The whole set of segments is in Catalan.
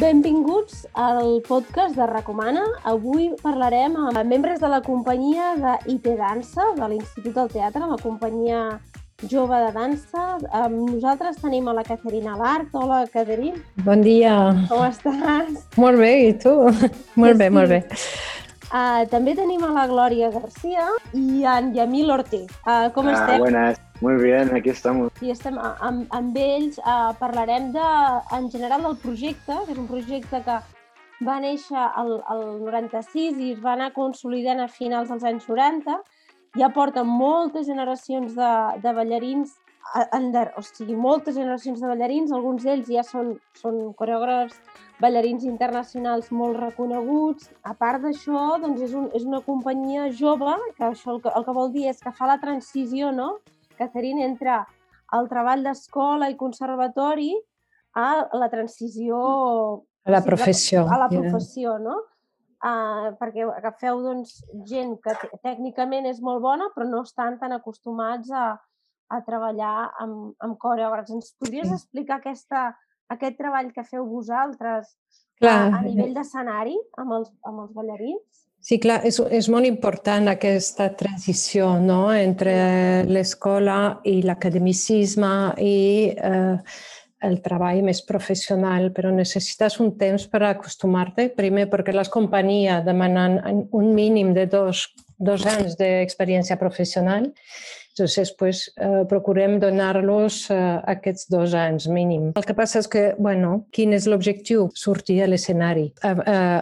Benvinguts al podcast de Recomana. Avui parlarem amb membres de la companyia d'IT Dansa, de l'Institut del Teatre, la companyia jove de dansa. Amb nosaltres tenim a la Caterina Lart. Hola, Caterina. Bon dia. Com estàs? Molt bé, i tu? molt bé, molt bé. Uh, també tenim a la Glòria Garcia i en Yamil Ortiz. Uh, com ah, estem? Buenas, muy bien, aquí estamos. I estem amb, amb ells. Uh, parlarem de, en general del projecte, que és un projecte que va néixer el, el 96 i es va anar consolidant a finals dels anys 90. Ja porta moltes generacions de, de ballarins ender, o sigui, moltes generacions de ballarins, alguns d'ells ja són, són coreògrafs, ballarins internacionals molt reconeguts. A part d'això, doncs és, un, és una companyia jove, que això el que, el que vol dir és que fa la transició, no?, Caterina, entre el treball d'escola i conservatori a la transició... A la professió. A la professió, yeah. no? Uh, perquè agafeu doncs, gent que tècnicament és molt bona però no estan tan acostumats a, a treballar amb, amb coreògrafs. Ens podries explicar aquesta, aquest treball que feu vosaltres clar. a, a nivell d'escenari amb, els, amb els ballarins? Sí, clar, és, és molt important aquesta transició no? entre l'escola i l'academicisme i eh, el treball més professional, però necessites un temps per acostumar-te, primer perquè les companyies demanen un mínim de dos, dos anys d'experiència professional Entonces, pues, eh, procurem donar-los eh, aquests dos anys mínim. El que passa és que, bueno, quin és l'objectiu? Sortir a l'escenari eh,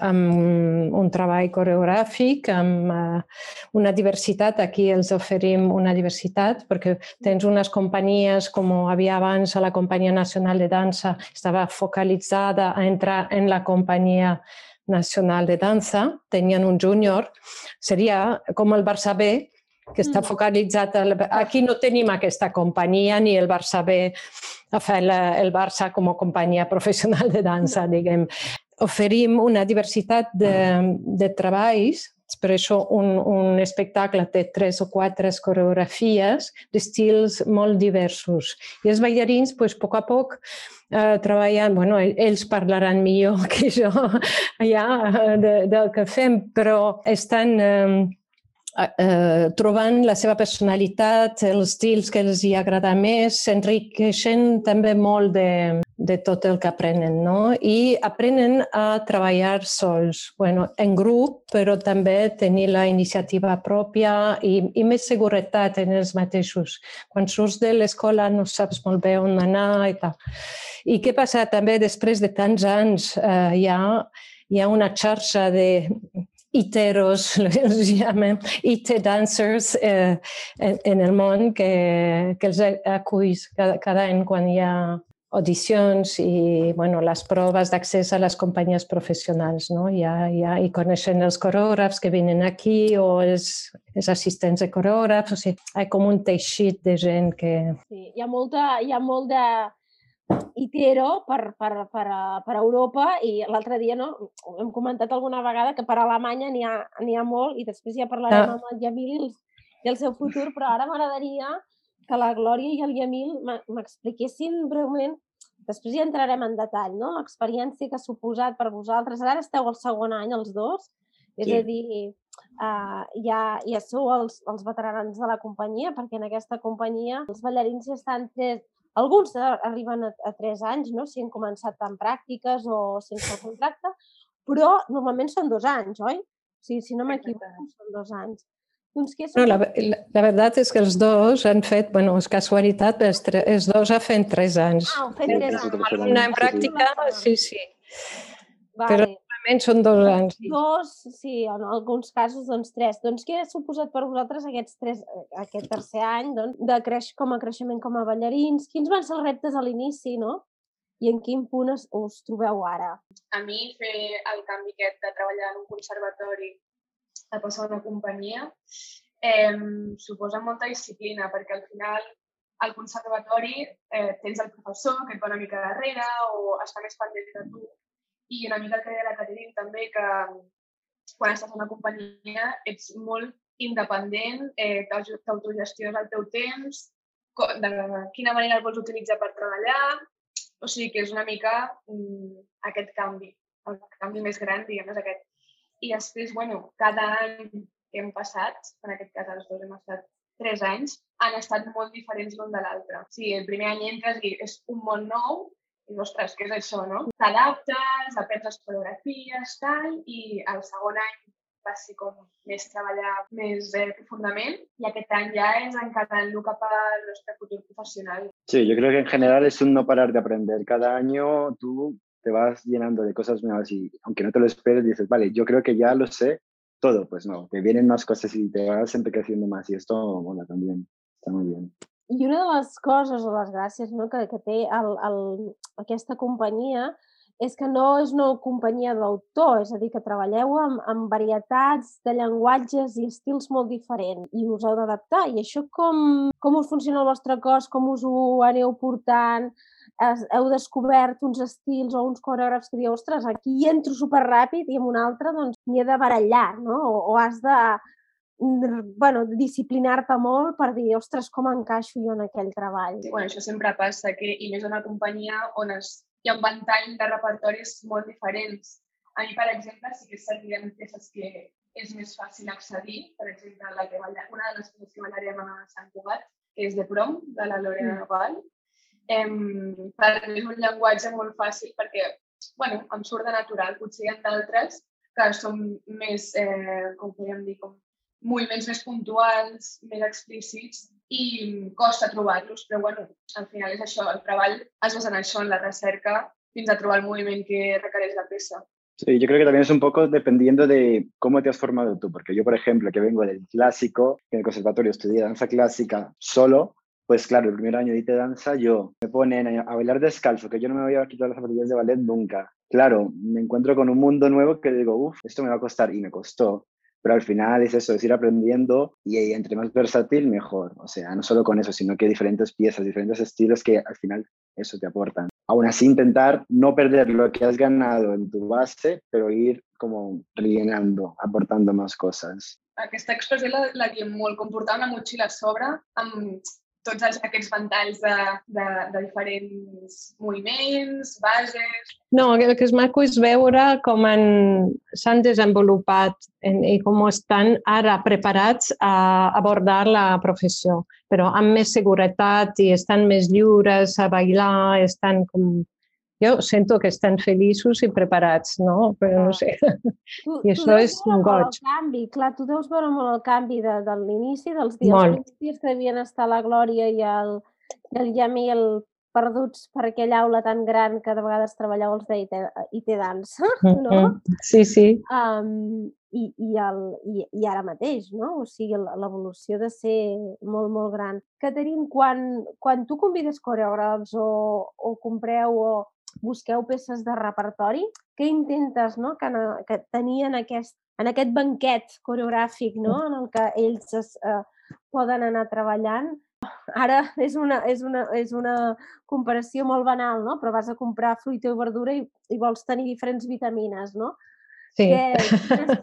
amb un treball coreogràfic, amb eh, una diversitat. Aquí els oferim una diversitat perquè tens unes companyies com havia abans la Companyia Nacional de Dansa, estava focalitzada a entrar en la companyia nacional de dansa, tenien un júnior, seria com el Barça B, que està mm. focalitzat... El... Aquí no tenim aquesta companyia ni el Barça B a fer el Barça com a companyia professional de dansa, diguem. Oferim una diversitat de, de treballs per això un, un espectacle té tres o quatre coreografies d'estils molt diversos. I els ballarins, pues, a poc a poc, eh, treballen, bueno, ells parlaran millor que jo ja de, del que fem, però estan eh, eh, trobant la seva personalitat, els estils que els hi agrada més, s'enriqueixen també molt de, de tot el que aprenen, no? I aprenen a treballar sols, bueno, en grup, però també tenir la iniciativa pròpia i, i més seguretat en els mateixos. Quan surts de l'escola no saps molt bé on anar i tal. I què passa també després de tants anys? Eh, ha, hi ha una xarxa de iteros, els llamen, IT dancers eh, en, en el món que, que els aculls cada, cada any quan hi ha audicions i bueno, les proves d'accés a les companyies professionals. No? Ja, ja, I coneixen els coreògrafs que venen aquí o els, els assistents de coreògrafs. O sigui, hi ha com un teixit de gent que... Sí, hi ha, molta, hi ha molt de, Itero per, per, per, per Europa i l'altre dia no, hem comentat alguna vegada que per Alemanya n'hi ha, ha molt i després ja parlarem ah. amb el Yamil i el, i el seu futur, però ara m'agradaria que la Glòria i el Yamil m'expliquessin breument, després ja entrarem en detall, no? l'experiència que ha suposat per vosaltres. Ara esteu al segon any els dos, és sí. a dir, uh, ja, ja sou els, els veterans de la companyia, perquè en aquesta companyia els ballarins ja estan tres, alguns arriben a, a 3 anys, no? si han començat amb pràctiques o sense el contracte, però normalment són dos anys, oi? O sigui, si no m'equivoco, són dos anys. Doncs què no, la, la, la veritat és que els dos han fet, bueno, és casualitat, els, tre, els dos han fet tres anys. Ah, han fet tres anys. Una en pràctica, sí, sí. Vale. Però Normalment són dos anys. Dos, sí, en alguns casos, doncs tres. Doncs què ha suposat per vosaltres aquests tres, aquest tercer any doncs, de creix, com a creixement com a ballarins? Quins van ser els reptes a l'inici, no? I en quin punt us, us trobeu ara? A mi fer el canvi aquest de treballar en un conservatori a passar a una companyia eh, suposa molta disciplina perquè al final al conservatori eh, tens el professor que et va una mica darrere o està més pendent de tu i una mica el que deia la Caterina també, que quan estàs en una companyia ets molt independent, eh, t'autogestions el teu temps, de quina manera el vols utilitzar per treballar, O sigui que és una mica mm, aquest canvi, el canvi més gran, diguem, és aquest. I després, bueno, cada any que hem passat, en aquest cas els dos hem estat tres anys, han estat molt diferents l'un de l'altre. O sigui, el primer any entres i és un món nou i, ostres, què és això, no? T'adaptes, aprens les coreografies, tal, i el segon any va ser com més treballar més eh, profundament y aquest any ja és encarant-lo cap al nostre futur professional. Sí, yo creo que en general es un no parar de aprender. Cada año tú te vas llenando de cosas nuevas y aunque no te lo esperes, dices, vale, yo creo que ya lo sé todo. Pues no, te vienen más cosas y te vas enriqueciendo más y esto mola también. Está muy bien. I una de les coses o les gràcies no, que, que té el, el, aquesta companyia és que no és una companyia d'autor, és a dir, que treballeu amb, amb varietats de llenguatges i estils molt diferents i us heu d'adaptar. I això com, com us funciona el vostre cos, com us ho aneu portant? Heu descobert uns estils o uns coreògrafs que dieu, ostres, aquí entro superràpid i en un altre doncs m'hi he de barallar, no? O, o has de bueno, disciplinar-te molt per dir, ostres, com encaixo jo en aquell treball. Sí, bueno, això sempre passa, que, i més una companyia on es hi ha un ventall de repertoris molt diferents. A mi, per exemple, sí que serien peces que és més fàcil accedir. Per exemple, la que balla, una de les peces que ballarem a Sant Cugat, que és de prom, de la Lorena mm. Naval. Em, per mi és un llenguatge molt fàcil perquè bueno, em surt de natural. Potser hi ha d'altres que són més, eh, com podríem dir, com moviments més puntuals, més explícits i costa trobar-los, bueno, al final és això, el treball es basa en això, en la recerca, fins a trobar el moviment que requereix la peça. Sí, yo creo que también es un poco dependiendo de cómo te has formado tú, porque yo, por ejemplo, que vengo del clásico, en el conservatorio estudié danza clásica solo, pues claro, el primer año de danza yo me ponen a bailar descalzo, que yo no me voy a quitar las zapatillas de ballet nunca. Claro, me encuentro con un mundo nuevo que digo, uff, esto me va a costar y me costó. Pero al final es eso, es ir aprendiendo y entre más versátil, mejor. O sea, no solo con eso, sino que diferentes piezas, diferentes estilos que al final eso te aportan. Aún así, intentar no perder lo que has ganado en tu base, pero ir como rellenando, aportando más cosas. Aquesta expressió la, la diem molt, com portar una motxilla a sobre amb tots els, aquests ventalls de, de, de diferents moviments, bases... No, el que és maco és veure com s'han desenvolupat i com estan ara preparats a abordar la professió, però amb més seguretat i estan més lliures a bailar, estan com jo sento que estan feliços i preparats, no? Però no sé. Tu, I això és un goig. Canvi, clar, tu deus veure molt el canvi de, de l'inici, dels dies molt. dies que devien estar la Glòria i el, i el Jamil perduts per aquella aula tan gran que de vegades treballeu els de IT Dansa, no? Sí, sí. Um, i, i, el, i, i ara mateix, no? O sigui, l'evolució de ser molt, molt gran. Caterin, quan, quan tu convides coreògrafs o, o compreu o busqueu peces de repertori, què intentes no? que, que tenien aquest, en aquest banquet coreogràfic no? en el que ells es, eh, poden anar treballant? Ara és una, és, una, és una comparació molt banal, no? però vas a comprar fruita i verdura i, i vols tenir diferents vitamines, no? Sí. Que,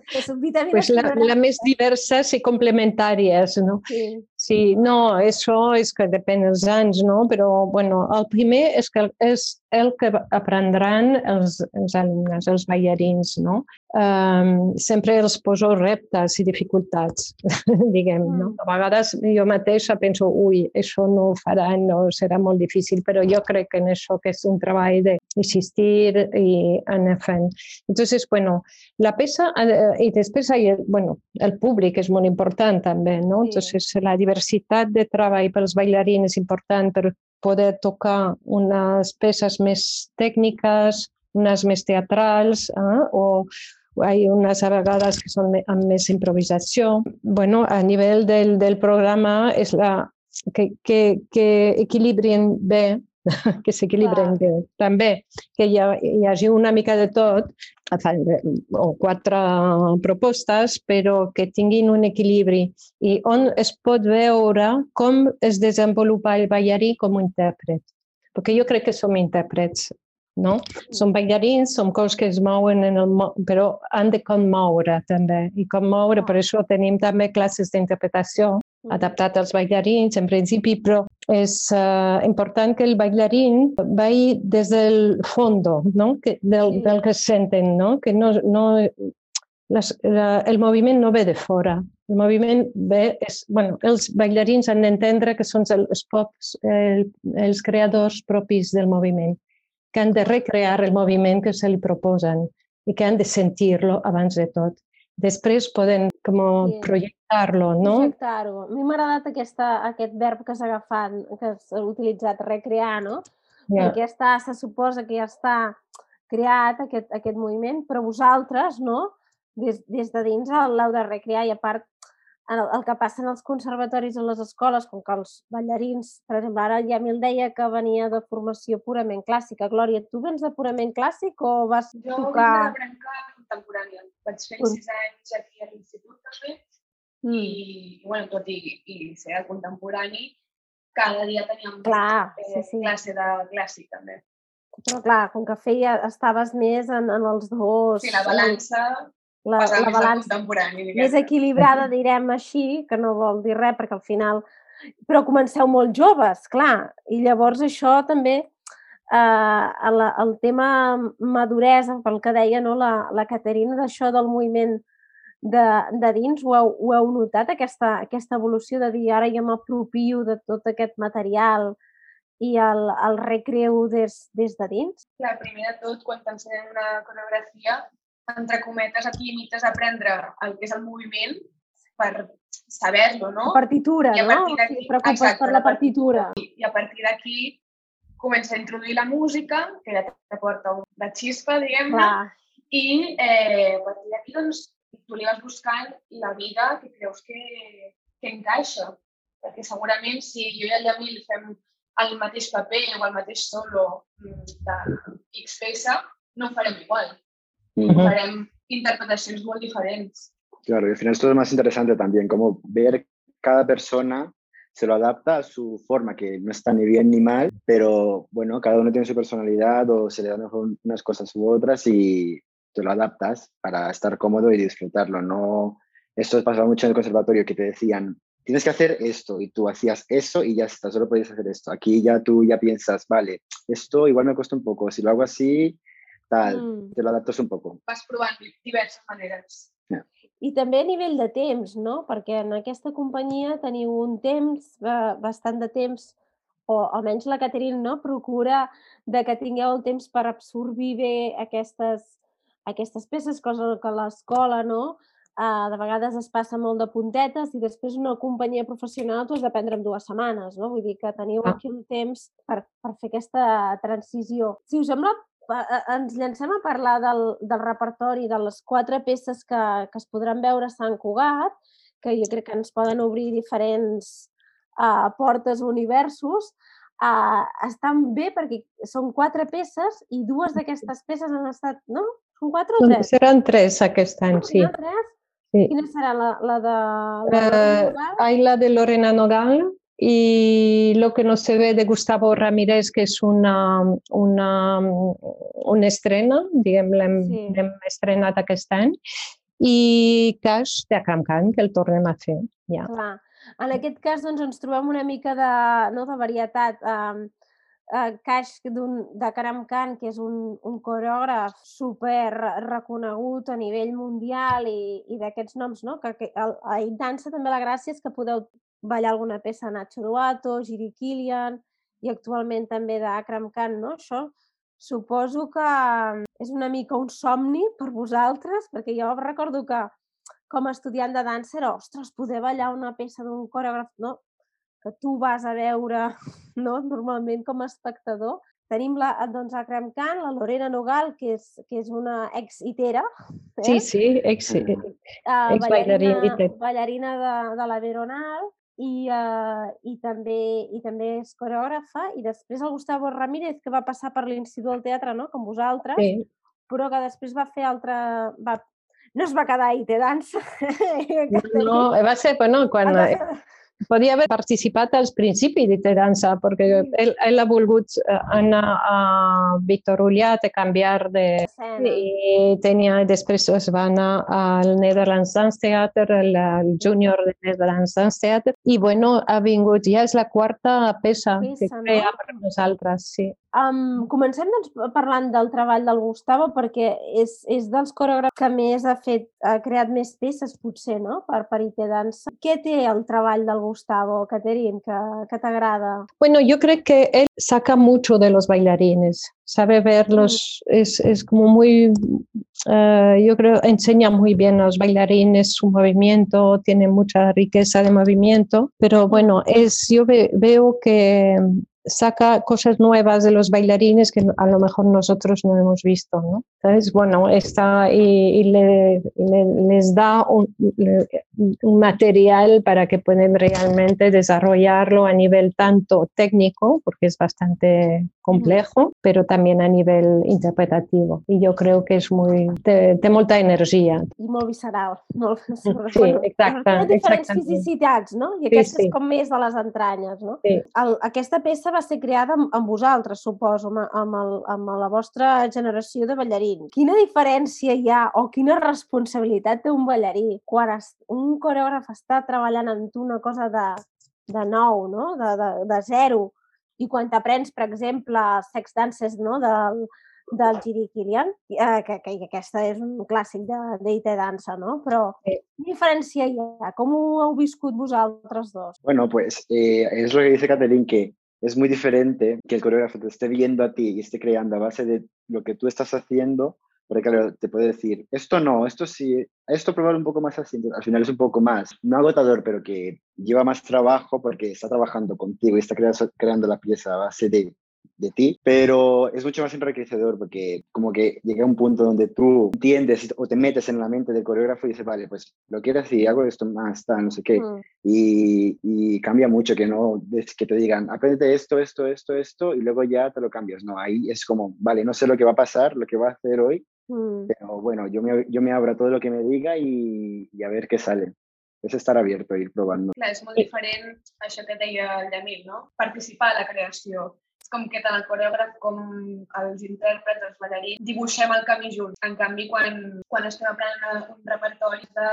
que són vitamines pues la, la més diverses i complementàries, no? Sí. Sí, no, això és que depèn dels anys, no? Però, bueno, el primer és que és el que aprendran els, els alumnes, els ballarins, no? Um, sempre els poso reptes i dificultats, diguem, no? Mm. A vegades jo mateixa penso, ui, això no ho faran, no serà molt difícil, però jo crec que en això que és un treball d'insistir i anar fent. Entonces, bueno, la peça, eh, i després bueno, el públic és molt important també, no? Entonces, la diversitat de treball pels bailarins és important per poder tocar unes peces més tècniques, unes més teatrals, eh? o hay unes a vegades que són amb més improvisació. bueno, a nivell del, del programa és la, que, que, que que s'equilibren ah. també, que hi, ha, hi hagi una mica de tot, o quatre propostes, però que tinguin un equilibri i on es pot veure com es desenvolupa el ballarí com a intèrpret. Perquè jo crec que som intèrprets, no? Som ballarins, som cos que es mouen en el però han de commoure també. I commoure, per això tenim també classes d'interpretació adaptat als ballarins en principi, però és uh, important que el ballarín vagi des del fondo, no? que, del, del que senten, no? que no, no, les, la, el moviment no ve de fora. El moviment ve... És, bueno, els ballarins han d'entendre que són els, pocs, el, els creadors propis del moviment, que han de recrear el moviment que se li proposen i que han de sentir-lo abans de tot. Després poden com sí. projectar-lo, no? Projectar-ho. A mi m'ha agradat aquesta, aquest verb que s'ha agafat, que s'ha utilitzat, recrear, no? Yeah. Perquè ja està, se suposa que ja està creat aquest, aquest moviment, però vosaltres, no? Des, des de dins l'heu de recrear i a part el, el que passa en els conservatoris, en les escoles, com que els ballarins, per exemple, ara el Yamil deia que venia de formació purament clàssica. Glòria, tu vens de purament clàssic o vas jo tocar... Jo vinc de branca contemporània. Vaig fer sis anys aquí a l'institut, també, mm. i, bueno, tot i, i ser contemporani, cada dia teníem clar, eh, sí, sí. classe de clàssic, també. Però clar, com que feia, estaves més en, en els dos... Sí, la balança la, la balança més equilibrada, direm així, que no vol dir res, perquè al final... Però comenceu molt joves, clar, i llavors això també, eh, el, el tema maduresa, pel que deia no, la, la Caterina, d'això del moviment de, de dins, ho heu, ho heu notat, aquesta, aquesta evolució de dir ara ja m'apropio de tot aquest material i el, el recreu des, des de dins? Clar, primer de tot, quan t'ensenyem una coreografia, entre cometes, et limites a aprendre el que és el moviment per saber-lo, no? La partitura, I a partir no? Si preocupes exacte, per la partitura. I a partir d'aquí comença a introduir la música, que ja t'aporta la xispa, diguem-ne, i eh, a partir d'aquí doncs, tu li vas buscant la vida que creus que, que encaixa. Perquè segurament si jo i el Yamil fem el mateix paper o el mateix solo mm, de X peça, no ho farem igual. Uh -huh. Harem interpretacions muy diferentes. Claro, y al final esto es más interesante también, como ver cada persona se lo adapta a su forma, que no está ni bien ni mal, pero bueno, cada uno tiene su personalidad o se le dan unas cosas u otras y te lo adaptas para estar cómodo y disfrutarlo. No, esto pasaba mucho en el conservatorio que te decían, tienes que hacer esto y tú hacías eso y ya está, solo podías hacer esto. Aquí ya tú ya piensas, vale, esto igual me cuesta un poco, si lo hago así, tal, mm. te l'adaptes un poc. Vas provant diverses maneres. Yeah. I també a nivell de temps, no? Perquè en aquesta companyia teniu un temps, bastant de temps, o almenys la Caterina, no? Procura de que tingueu el temps per absorbir bé aquestes, aquestes peces, cosa que l'escola, no? Uh, de vegades es passa molt de puntetes i després una companyia professional tu has d'aprendre en dues setmanes, no? Vull dir que teniu ah. aquí un temps per, per fer aquesta transició. Si us sembla, ens llancem a parlar del, del repertori de les quatre peces que, que es podran veure a Sant Cugat, que jo crec que ens poden obrir diferents uh, portes o universos, uh, estan bé perquè són quatre peces i dues d'aquestes peces han estat, no? Són quatre o tres? Seran tres aquest any, sí. tres? Sí. Quina serà la, la de... La, uh, ai, la de Lorena Nogal, y lo que no se ve de Gustavo Ramírez, que és una, una, una estrena, diguem, l'hem sí. estrenat aquest any, i cas de Can, que el tornem a fer. Ja. Clar. En aquest cas doncs, ens trobem una mica de, no, de varietat. Um, uh, Caix de Can, que és un, un coreògraf super reconegut a nivell mundial i, i d'aquests noms, no? que, que a, a dansa també la gràcia és que podeu ballar alguna peça Nacho Duato, Giri Kilian i actualment també d'Akram Khan, no? Això suposo que mm, és una mica un somni per vosaltres, perquè jo recordo que com a estudiant de dansa era, ostres, poder ballar una peça d'un coreògraf, no? que tu vas a veure no? normalment com a espectador. Tenim la, doncs, Akram Khan, la Lorena Nogal, que és, que és una ex-itera. Eh? Sí, sí, ex, uh, ex ballarina, ballarina de, de la Veronal i, uh, i, també, i també és coreògrafa, i després el Gustavo Ramírez, que va passar per l'Institut del Teatre, no?, com vosaltres, sí. però que després va fer altra... Va, no es va quedar a IT Dansa. no, va ser, bueno, quan... Va ser... podia haver participat als principis de dansa, perquè ell, ell ha volgut eh, anar a Víctor Ullat a canviar de... I tenia, després es va anar al Netherlands Dance Theater, el, el Junior de Netherlands Dance Theater, i bueno, ha vingut, ja és la quarta peça, peça que crea no? per nosaltres, sí. Um, comencem doncs, parlant del treball del Gustavo perquè és, és dels coreògrafs que més ha fet, ha creat més peces potser, no? Per, per IT Dansa. Què té el treball del Gustavo, Caterin, que, que t'agrada? Bueno, yo creo que él saca mucho de los bailarines, sabe verlos, mm. es, es como muy, uh, yo creo, enseña muy bien a los bailarines su movimiento, tiene mucha riqueza de movimiento, pero bueno, es, yo ve, veo que saca cosas nuevas de los bailarines que a lo mejor nosotros no hemos visto, ¿no? Entonces, bueno, está y, y le, le, les da un, un, material para que puedan realmente desarrollarlo a nivel tanto técnico, porque es bastante complejo, pero también a nivel interpretativo. Y yo creo que es muy... té, té molta energia. I molt visceral. Molt, sí, exacte. Té diferents fisicitats, no? I aquesta sí, sí. és com més de les entranyes, no? Sí. El, aquesta peça va ser creada amb, amb vosaltres, suposo, amb, amb, el, amb la vostra generació de ballarins. Quina diferència hi ha o quina responsabilitat té un ballarí quan es, un coreògraf està treballant en una cosa de, de nou, no? de, de, de zero, i quan t'aprens, per exemple, sex dances no? del, del Giri Kilian, eh, que, que, que aquesta és un clàssic d'IT dansa, no? Però sí. quina diferència hi ha? Com ho heu viscut vosaltres dos? Bueno, pues eh, es lo que dice Catherine, que es muy diferente que el coreógrafo te esté viendo a ti y esté creando a base de lo que tú estás haciendo, porque claro, te puede decir, esto no, esto sí, esto probar un poco más así, al final es un poco más, no agotador, pero que lleva más trabajo porque está trabajando contigo y está creando, creando la pieza a base de de ti, pero es mucho más enriquecedor porque como que llega un punto donde tú entiendes o te metes en la mente del coreógrafo y dices, vale, pues lo quiero así, hago esto más, está, no sé qué. Mm. Y, y, cambia mucho que no, es que te digan, aprende esto, esto, esto, esto, y luego ya te lo cambias. No, ahí es como, vale, no sé lo que va a pasar, lo que va a hacer hoy, mm. pero bueno, yo me, yo me abro a todo lo que me diga y, y a ver qué sale. és estar abierto a ir probando. Clar, és molt diferent això que deia el Llamil, no? Participar a la creació és com que tant el coreògraf com els intèrprets, els ballarins, dibuixem el camí junts. En canvi, quan, quan estem aprenent un repertori de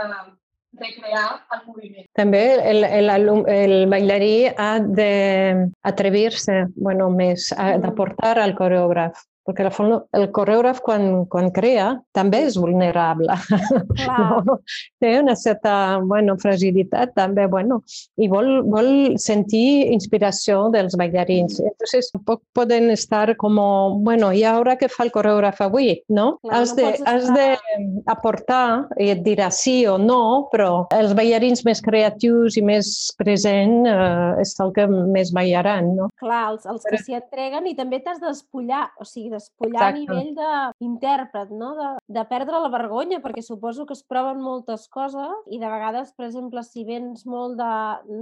recrear el moviment. També el, el, el bailarí ha d'atrevir-se bueno, més, d'aportar al coreògraf perquè el, el coreògraf quan, quan crea també és vulnerable. No? Té una certa bueno, fragilitat també, bueno, i vol, vol sentir inspiració dels ballarins. Entonces, poc poden estar com, bueno, i ara què fa el coreògraf avui? No? Clar, has, de, no has de aportar i et dirà sí o no, però els ballarins més creatius i més presents eh, és el que més ballaran. No? Clar, els, els que s'hi entreguen i també t'has d'espullar, o sigui, despullar Exacte. a nivell d'intèrpret, no? De, de perdre la vergonya, perquè suposo que es proven moltes coses i de vegades, per exemple, si vens molt de,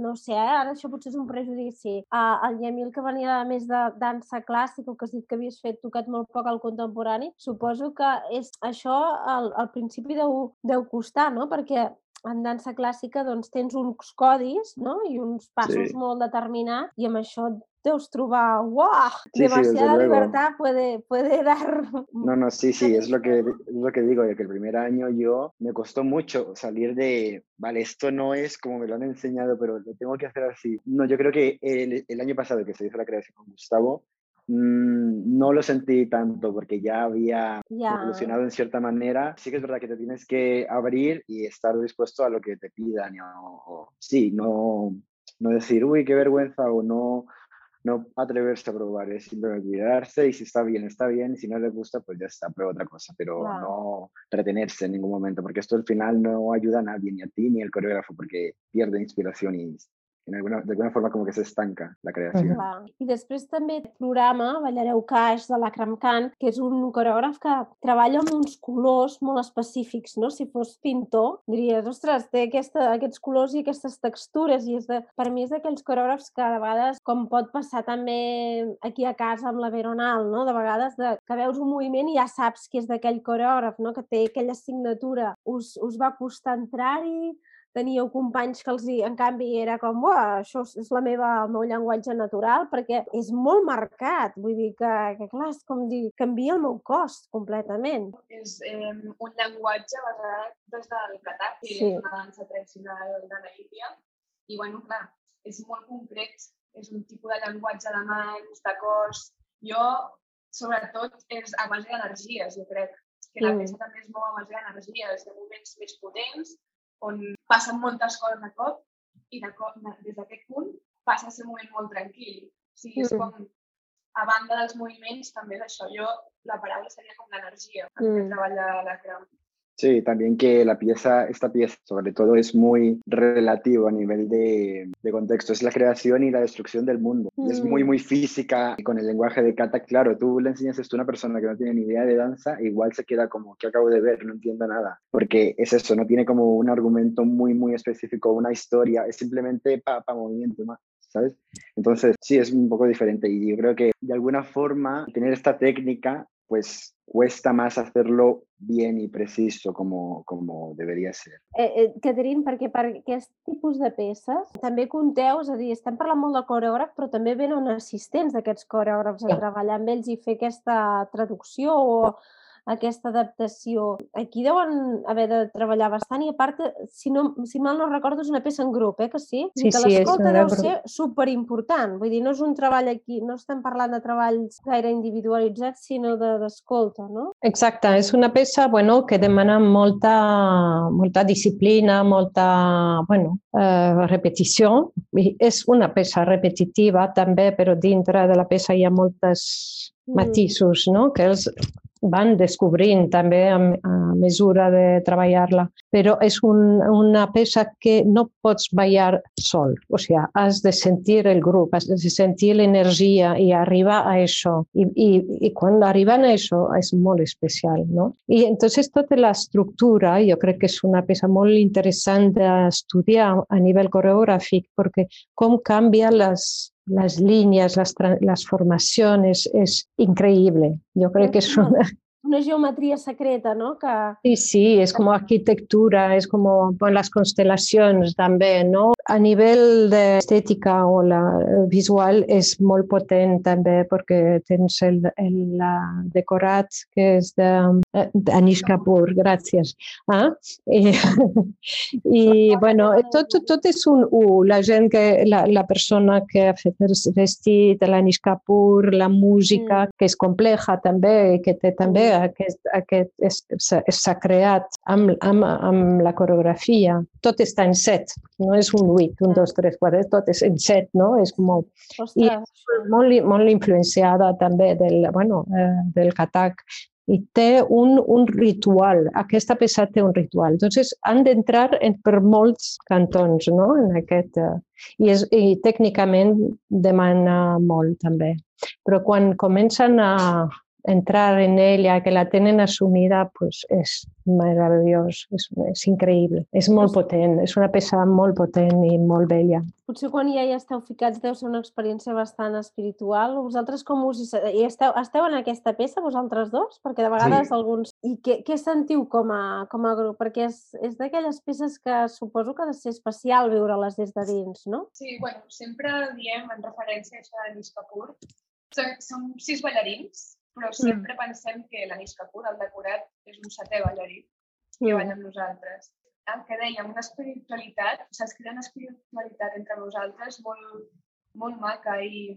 no sé, eh, ara això potser és un prejudici, uh, el Yamil que venia més de dansa clàssica, o que has dit que havies fet tocat molt poc al contemporani, suposo que és això al, al principi deu, deu costar, no? Perquè en dansa clàssica doncs, tens uns codis no? i uns passos sí. molt determinats i amb això ¡guau! Sí, Demasiada sí, libertad puede, puede dar. No, no, sí, sí, es lo, que, es lo que digo, que el primer año yo me costó mucho salir de, vale, esto no es como me lo han enseñado, pero lo tengo que hacer así. No, yo creo que el, el año pasado que se hizo la creación con Gustavo, mmm, no lo sentí tanto porque ya había ya. evolucionado en cierta manera. Sí que es verdad que te tienes que abrir y estar dispuesto a lo que te pidan. O, o sí, no, no decir, uy, qué vergüenza o no no atreverse a probar, es simplemente mirarse y si está bien, está bien, y si no le gusta, pues ya está, prueba otra cosa, pero wow. no retenerse en ningún momento, porque esto al final no ayuda a nadie, ni a ti ni al coreógrafo, porque pierde inspiración y en alguna, d'alguna forma com que s'estanca la creació. Clar. I després també el programa Ballareu Caix de l'Akram Khan, que és un coreògraf que treballa amb uns colors molt específics, no? Si fos pintor, diries, ostres, té aquesta, aquests colors i aquestes textures i és de, per mi és d'aquells coreògrafs que a vegades, com pot passar també aquí a casa amb la Veronal, no? De vegades de, que veus un moviment i ja saps que és d'aquell coreògraf, no? Que té aquella signatura. Us, us va costar entrar-hi? Teníeu companys que els, hi, en canvi, era com, això és la meva, el meu llenguatge natural, perquè és molt marcat. Vull dir que, que clar, és com dir, canvia el meu cos completament. És eh, un llenguatge basat des del Qatar, que sí. és una dansa tradicional de la Índia. I, bueno, clar, és molt concret, és un tipus de llenguatge de mans, de cos. Jo, sobretot, és a base d'energies, jo crec que la peça també es mou a base d'energies, de moments més potents, on passen moltes coses a cop i de cop, des d'aquest punt passa a ser un moment molt tranquil. O sigui, és com, a banda dels moviments, també és això. Jo, la paraula seria com l'energia amb mm. què treballa la Cram. Sí, también que la pieza, esta pieza sobre todo es muy relativo a nivel de, de contexto, es la creación y la destrucción del mundo. Mm. Es muy, muy física con el lenguaje de Kata. Claro, tú le enseñas esto a una persona que no tiene ni idea de danza, igual se queda como, que acabo de ver? No entiendo nada. Porque es eso, no tiene como un argumento muy, muy específico, una historia, es simplemente para pa movimiento más. ¿sabes? Entonces, sí, es un poco diferente y yo creo que de alguna forma tener esta técnica pues cuesta más hacerlo bien i preciso com, com deberia ser. Eh, eh, Catherine, perquè per aquest tipus de peces també conteu, és a dir, estem parlant molt de coreògraf, però també venen assistents d'aquests coreògrafs a treballar amb ells i fer aquesta traducció o aquesta adaptació. Aquí deuen haver de treballar bastant i a part, si, no, si mal no recordo, és una peça en grup, eh, que sí? Sí, que sí, l'escolta deu ser superimportant. Vull dir, no és un treball aquí, no estem parlant de treballs gaire individualitzats, sinó d'escolta, de, no? Exacte, és una peça bueno, que demana molta, molta disciplina, molta bueno, eh, repetició. I és una peça repetitiva també, però dintre de la peça hi ha moltes. Matisos no? que els van descobrint també a, a mesura de treballar-la. Però és un, una peça que no pots ballar sol, o sigui, has de sentir el grup, has de sentir l'energia i arribar a això. I, i, i quan arriben a això és molt especial, no? I entonces tota l'estructura jo crec que és una peça molt interessant d'estudiar a nivell coreogràfic perquè com canvia les, las líneas, las, las formaciones, es increíble. Yo creo que es una, una geometría secreta, ¿no? Que... Sí, sí, és com arquitectura, és com bueno, les constel·lacions també, no? A nivell d'estètica o la visual és molt potent també perquè tens el, el la decorat que és d'Anish Kapoor, gràcies. Ah? I, i bueno, tot, tot és un U. La gent que, la, la persona que ha fet el vestit, l'Anish Kapoor, la música, mm. que és compleja també, que té també aquest, aquest s'ha creat amb, amb, amb la coreografia. Tot està en set, no és un 8, un 2, 3, 4, tot és en set, no? És com... I és molt, molt influenciada també del, bueno, eh, del catac i té un, un ritual. Aquesta peça té un ritual. Entonces, han d'entrar per molts cantons no? en aquest, eh, i, és, i tècnicament demana molt també. Però quan comencen a, entrar en ella, que la tenen assumida, pues és meravellós, és, és increïble. És molt potent, és una peça molt potent i molt bella. Potser quan ja hi esteu ficats deu ser una experiència bastant espiritual. Vosaltres com us hi esteu, esteu en aquesta peça, vosaltres dos? Perquè de vegades sí. alguns... I què, què sentiu com a, com a grup? Perquè és, és d'aquelles peces que suposo que ha de ser especial viure-les des de dins, no? Sí, bueno, sempre diem en referència a això de Nis Kapoor, som sis ballarins però mm. sempre mm. pensem que l'Anis Kapoor, el decorat, és un setè ballarí que mm. balla amb nosaltres. El que dèiem, una espiritualitat, s'ha crea una espiritualitat entre nosaltres molt, molt maca i,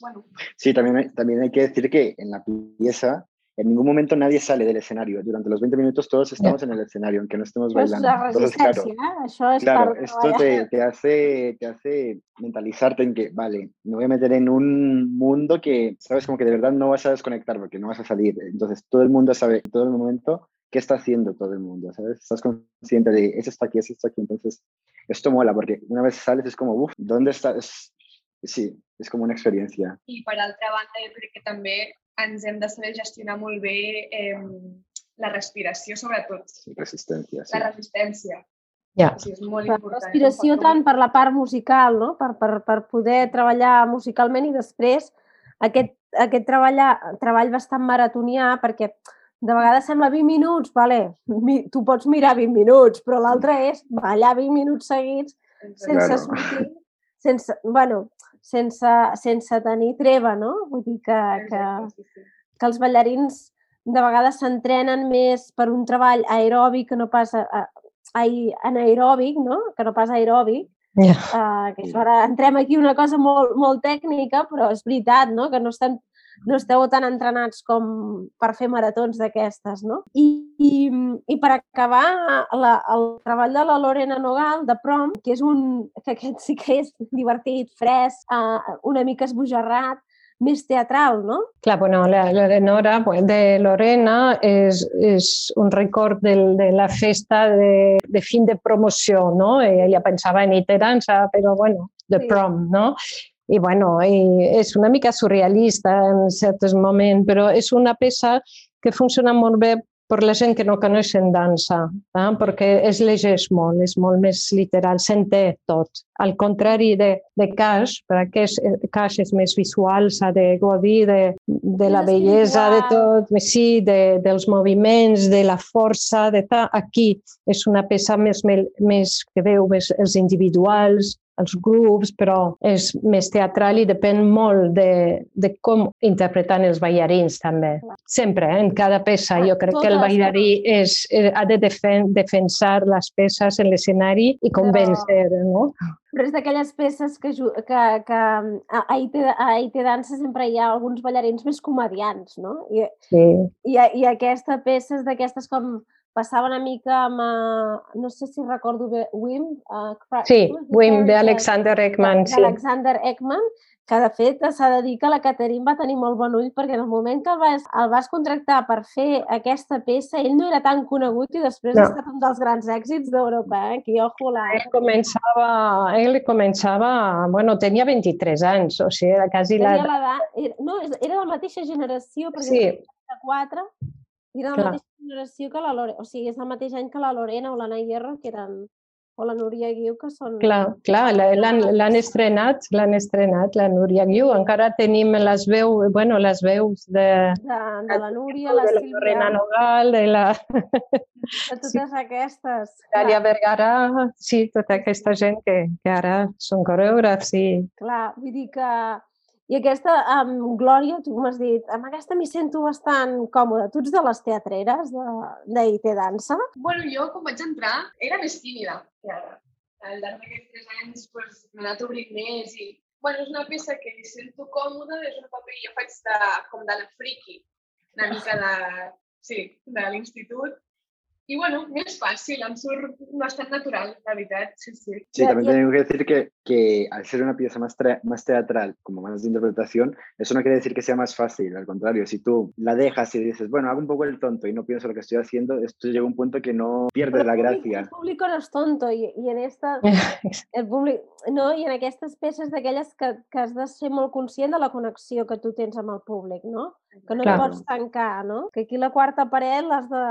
bueno... Sí, también, también hay que decir que en la pieza en ningún momento nadie sale del escenario. Durante los 20 minutos todos estamos en el escenario, aunque no estemos pues bailando. La Entonces, claro, Eso es claro esto te, te, hace, te hace mentalizarte en que, vale, me voy a meter en un mundo que, sabes, como que de verdad no vas a desconectar porque no vas a salir. Entonces todo el mundo sabe en todo el momento qué está haciendo todo el mundo, ¿sabes? Estás consciente de, eso está aquí, eso está aquí. Entonces, esto mola porque una vez sales es como, uff, ¿dónde estás? Sí, és com una experiència. I per altra banda, jo crec que també ens hem de saber gestionar molt bé eh, la respiració, sobretot. Sí, resistència. Sí. La resistència. Ja. O sigui, és molt la important. respiració tant per la part musical, no? per, per, per poder treballar musicalment i després aquest, aquest treballar, treball bastant maratonià, perquè de vegades sembla 20 minuts, vale, mi, tu pots mirar 20 minuts, però l'altre és ballar 20 minuts seguits sense Claro. sortir, sense, bueno, sense, sense tenir treva, no? Vull dir que, que, Exacte, sí, sí. que els ballarins de vegades s'entrenen més per un treball aeròbic que no pas a, a, anaeròbic, no? Que no pas aeròbic. Ja. Uh, que ara entrem aquí una cosa molt, molt tècnica, però és veritat, no? Que no, estan, no esteu tan entrenats com per fer maratons d'aquestes, no? I, i, I per acabar, la, el treball de la Lorena Nogal, de Prom, que és un... que aquest sí que és divertit, fresc, uh, una mica esbojarrat, més teatral, no? Clar, bueno, la, la de Nora, pues, de Lorena, és, és un record del, de la festa de, de fin de promoció, no? Ella pensava en iterança, però bueno, de Sí. prom, no? I bueno, i és una mica surrealista en certs moments, però és una peça que funciona molt bé per la gent que no coneix en dansa, eh? perquè es llegeix molt, és molt més literal, s'entén tot. Al contrari de, de Cash, perquè és, eh, Cash és més visual, s'ha de gaudir de, de la bellesa de tot, sí, de, dels moviments, de la força, de ta. Aquí és una peça més, més, més que veu més els individuals, els grups, però és més teatral i depèn molt de, de com interpreten els ballarins també. Sempre, eh? en cada peça. Jo crec que el ballarí és, eh, ha de defen defensar les peces en l'escenari i convèncer, no? Però és d'aquelles peces que, que, que a a IT, a IT Dansa sempre hi ha alguns ballarins més comedians, no? I, Sí. i, i aquesta peça és d'aquestes com passava una mica amb, uh, no sé si recordo bé, Wim? Uh, Sí? Wim, d'Alexander Ekman, sí. D'Alexander Ekman, que de fet s'ha de dir que la Catherine va tenir molt bon ull perquè en el moment que el vas, el vas contractar per fer aquesta peça, ell no era tan conegut i després No. ha estat un dels grans èxits d'Europa, eh? Aquí, ojo, la... Ell començava, ell començava, bueno, tenia 23 anys, o sigui, era quasi la... Era- No, era de la mateixa generació, perquè Sí. de 4, i era de la Clar. mateixa generació que la Lorena, o sigui, és el mateix any que la Lorena o l'Anna Hierro, que eren, o la Núria Guiu, que són... Clar, clar, la- l'han estrenat, l'han estrenat, la Núria Guiu. Encara tenim les veus, bueno, les veus de, De, de la Núria, la de la Sílvia, Lorena Nogal, de la de totes aquestes. Dalia Clar, Vergara, sí, tota aquesta gent que, que ara són coreògrafs i clar, vull dir que... I aquesta, amb Glòria, tu m'has dit, amb aquesta m'hi sento bastant còmoda. Tu ets de les teatreres d'IT Dansa? Bueno, jo quan vaig entrar era més tímida que ara. Al llarg d'aquests tres anys pues, m'he anat obrint més i bueno, és una peça que em sento còmoda, és un paper jo faig de, com de la friki, una mica de, sí, de l'institut. I bueno, més fàcil, em surt bastant natural, la veritat, sí, sí. Sí, también tengo que decir que, que al ser una pieza más, más teatral, como más de interpretación, eso no quiere decir que sea más fácil. Al contrario, si tú la dejas y dices, bueno, hago un poco el tonto y no pienso lo que estoy haciendo, esto llega a un punto que no pierdes Però la públic- gracia. El públic no és tonto i, i en esta, el públic, no? I en aquestes peces d'aquelles que, que has de ser molt conscient de la connexió que tu tens amb el públic, no? Que no Clar. et pots tancar, no? Que aquí la quarta paret l'has de,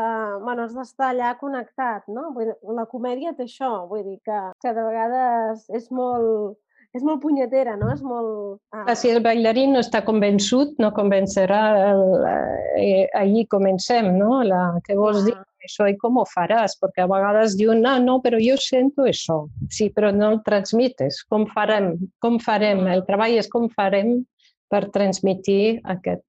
bueno, has d'estar allà connectat, no? Vull dir, la comèdia té això, vull dir que, que de vegades és molt, és molt punyetera, no? És molt... Ah, si el bailarí no està convençut, no convencerà, el, eh, allí comencem, no? La, què vols dir clar. això i com ho faràs? Perquè a vegades diuen, no, no, però jo sento això. Sí, però no el transmites. Com farem? Com farem? El treball és com farem per transmitir aquest,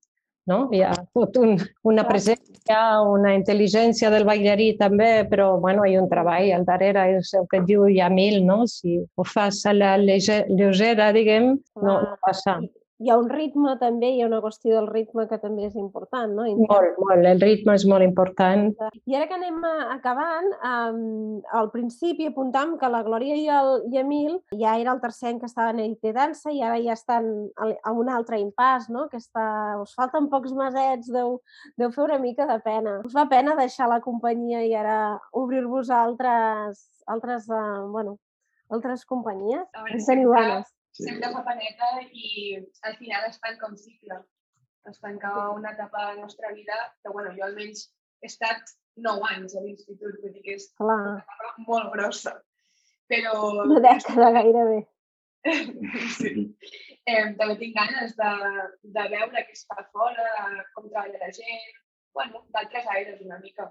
no? Hi ha tot un, una presència, una intel·ligència del bailarí també, però bueno, hi ha un treball al darrere, és el que diu Yamil, no? Si ho fas a la lleugera, diguem, no, no passa. Hi ha un ritme també, hi ha una qüestió del ritme que també és important, no? Molt, molt, el ritme és molt important. I ara que anem acabant, um, al principi apuntam que la Glòria i el i Emil ja era el tercer any que estaven a IT Dansa i ara ja estan a un altre impàs, no? Que està, us falten pocs mesets, deu, deu fer una mica de pena. Us fa pena deixar la companyia i ara obrir-vos a altres, altres, uh, bueno, altres companyies? A veure, En teniu ganes? Sí. sempre fa paneta i al final es tanca un cicle. Es tanca una etapa de la nostra vida que, bueno, jo almenys he estat 9 anys a l'institut, vull dir que és Clar, una etapa molt grossa. Però una dècada gairebé. sí. eh, també tinc ganes de, de veure què es fa fora, com treballa la gent, bueno, d'altres aires una mica.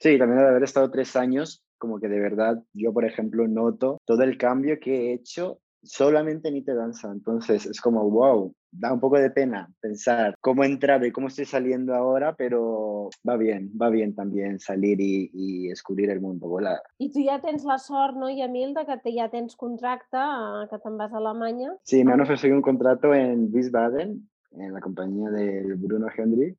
Sí, también de haber estado tres años, como que de verdad yo, por ejemplo, noto todo el cambio que he hecho solamente en Danza. Entonces es como, wow, da un poco de pena pensar cómo entrar y cómo estoy saliendo ahora, pero va bien, va bien también salir y, y descubrir el mundo, volar. I tu ja tens la sort, no, Yamil, de que te, ja tens contracte, eh, que te'n vas a Alemanya. Sí, me han ofrecido un contrato en Wiesbaden, en la compañía de Bruno Hendry.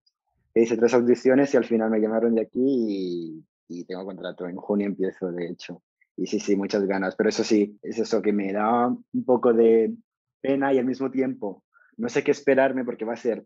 Hice tres audiciones y al final me llamaron de aquí y, y tengo contrato. En junio empiezo, de hecho. Y sí, sí, muchas ganas. Pero eso sí, es eso que me da un poco de pena y al mismo tiempo no sé qué esperarme porque va a ser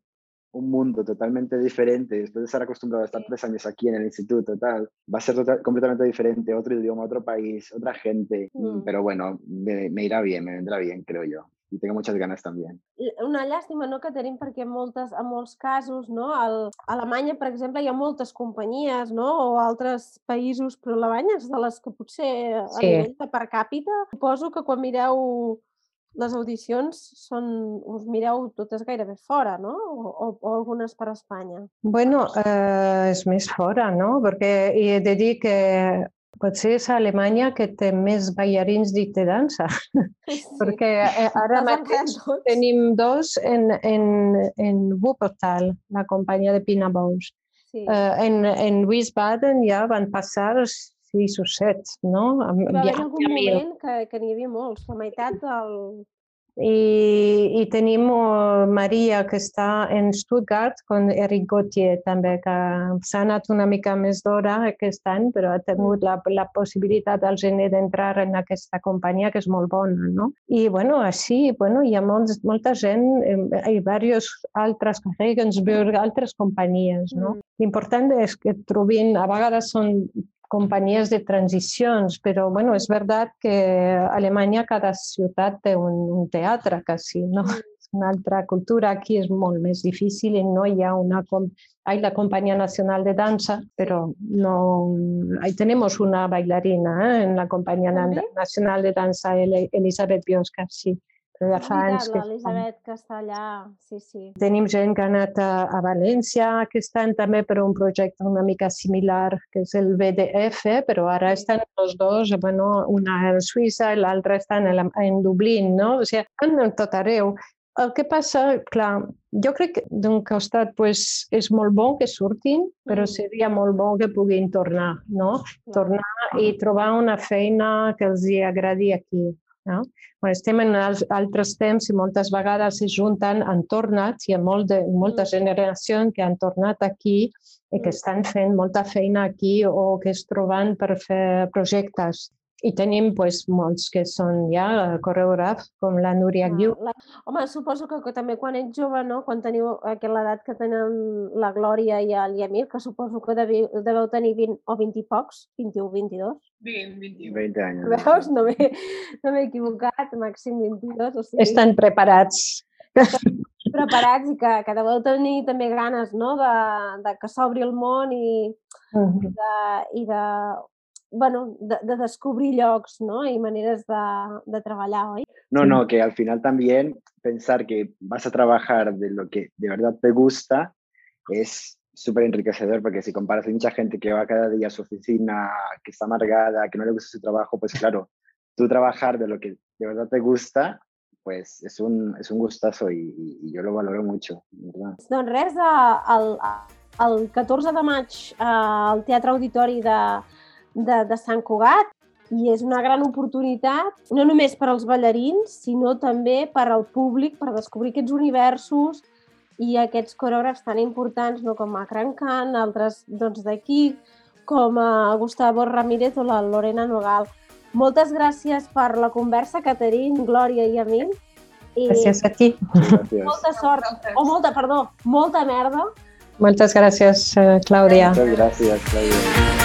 un mundo totalmente diferente, después de estar acostumbrado a estar tres años aquí en el instituto, tal, va a ser total, completamente diferente, otro idioma, otro país, otra gente, Mm. pero bueno, me, me irá bien, me vendrá bien, creo yo. Y tengo muchas ganas también. L- Una llàstima no, que tenim perquè en, moltes, en molts casos, no, al, a Alemanya, per exemple, hi ha moltes companyies, no, o altres països, però Alemanya és de les que potser a Sí. nivell de per càpita, suposo que quan mireu les audicions són, us mireu totes gairebé fora, no? O, o, o algunes per Espanya. Bueno, eh, és més fora, no? Perquè i he de dir que potser és a Alemanya que té més ballarins d'IT dansa, Sí. perquè eh, ara mateix tenim dos en, en, en Wuppertal, la companyia de Pina Bous. Sí. Eh, en, en Wiesbaden ja van passar sis o set, no? Va haver ja- algun ja moment que, que n'hi havia molts, la meitat del... I, i tenim Maria, que està en Stuttgart, amb Eric Gauthier també, que s'ha anat una mica més d'hora aquest any, però ha tingut la, la possibilitat al gener d'entrar en aquesta companyia, que és molt bona, no? I, bueno, així, bueno, hi ha molts, molta gent, hi ha diversos altres, Regensburg, altres companyies, no? L'important és que trobin, a vegades són companyies de transicions, però bueno, és veritat que a Alemanya cada ciutat té un, un teatre quasi, no? És una altra cultura, aquí és molt més difícil i no hi ha una... Com... Hay la Compañía Nacional de Danza, pero no... Ahí tenemos una bailarina ¿eh? en la Compañía Na- ¿També? Nacional de Danza, El- Elisabeth Biosca, sí. Però ja fa anys que l'Elisabet que està allà, sí, sí. Tenim gent que ha anat a, a València aquest any també per un projecte una mica similar, que és el BDF, però ara estan els dos, bueno, una a Suïssa i l'altra està en, en Dublín, no? O sigui, a tot arreu. El que passa, clar, jo crec que d'un costat pues, és molt bo que surtin, però Mm. seria molt bo que puguin tornar, no? Tornar i trobar una feina que els hi agradi aquí. No? Bueno, estem en altres temps i moltes vegades es junten, han tornat, hi ha molt de, molta Mm. generació que han tornat aquí i que Mm. estan fent molta feina aquí o que es troben per fer projectes. I tenim pues, molts que són ja coreògrafs, com la Núria Guiu. La... Home, suposo que, que també quan ets jove, no? quan teniu aquella edat que tenen la Glòria i el Yamil, que suposo que deveu, deveu tenir 20 o 20 i pocs, 21, 22. 20, 21. 20 años. Veus? No m'he no m'he equivocat, màxim 22. O sigui, Estan preparats. preparats i que, que deveu tenir també ganes no? de, de que s'obri el món i, Mhm. de, i de, bueno, de, de descobrir llocs no? i maneres de, de treballar, oi? No, no, que al final también pensar que vas a trabajar de lo que de verdad te gusta es súper enriquecedor porque si comparas a mucha gente que va cada día a su oficina, que está amargada, que no le gusta su trabajo, pues claro, tú trabajar de lo que de verdad te gusta, pues es un, es un gustazo y, y- y yo lo valoro mucho, ¿verdad? Doncs res, el, el 14 de maig eh, al Teatre Auditori de, de, de Sant Cugat i és una gran oportunitat, no només per als ballarins, sinó també per al públic, per descobrir aquests universos i aquests coreògrafs tan importants no, com a Can, altres doncs, d'aquí, com a Gustavo Ramírez o la Lorena Nogal. Moltes gràcies per la conversa, Caterín, Glòria i a mi. I Gràcies a ti. Molta sort, o molta, perdó, molta merda Moltes gràcies, eh, Clàudia. Muchas gracias, Claudia.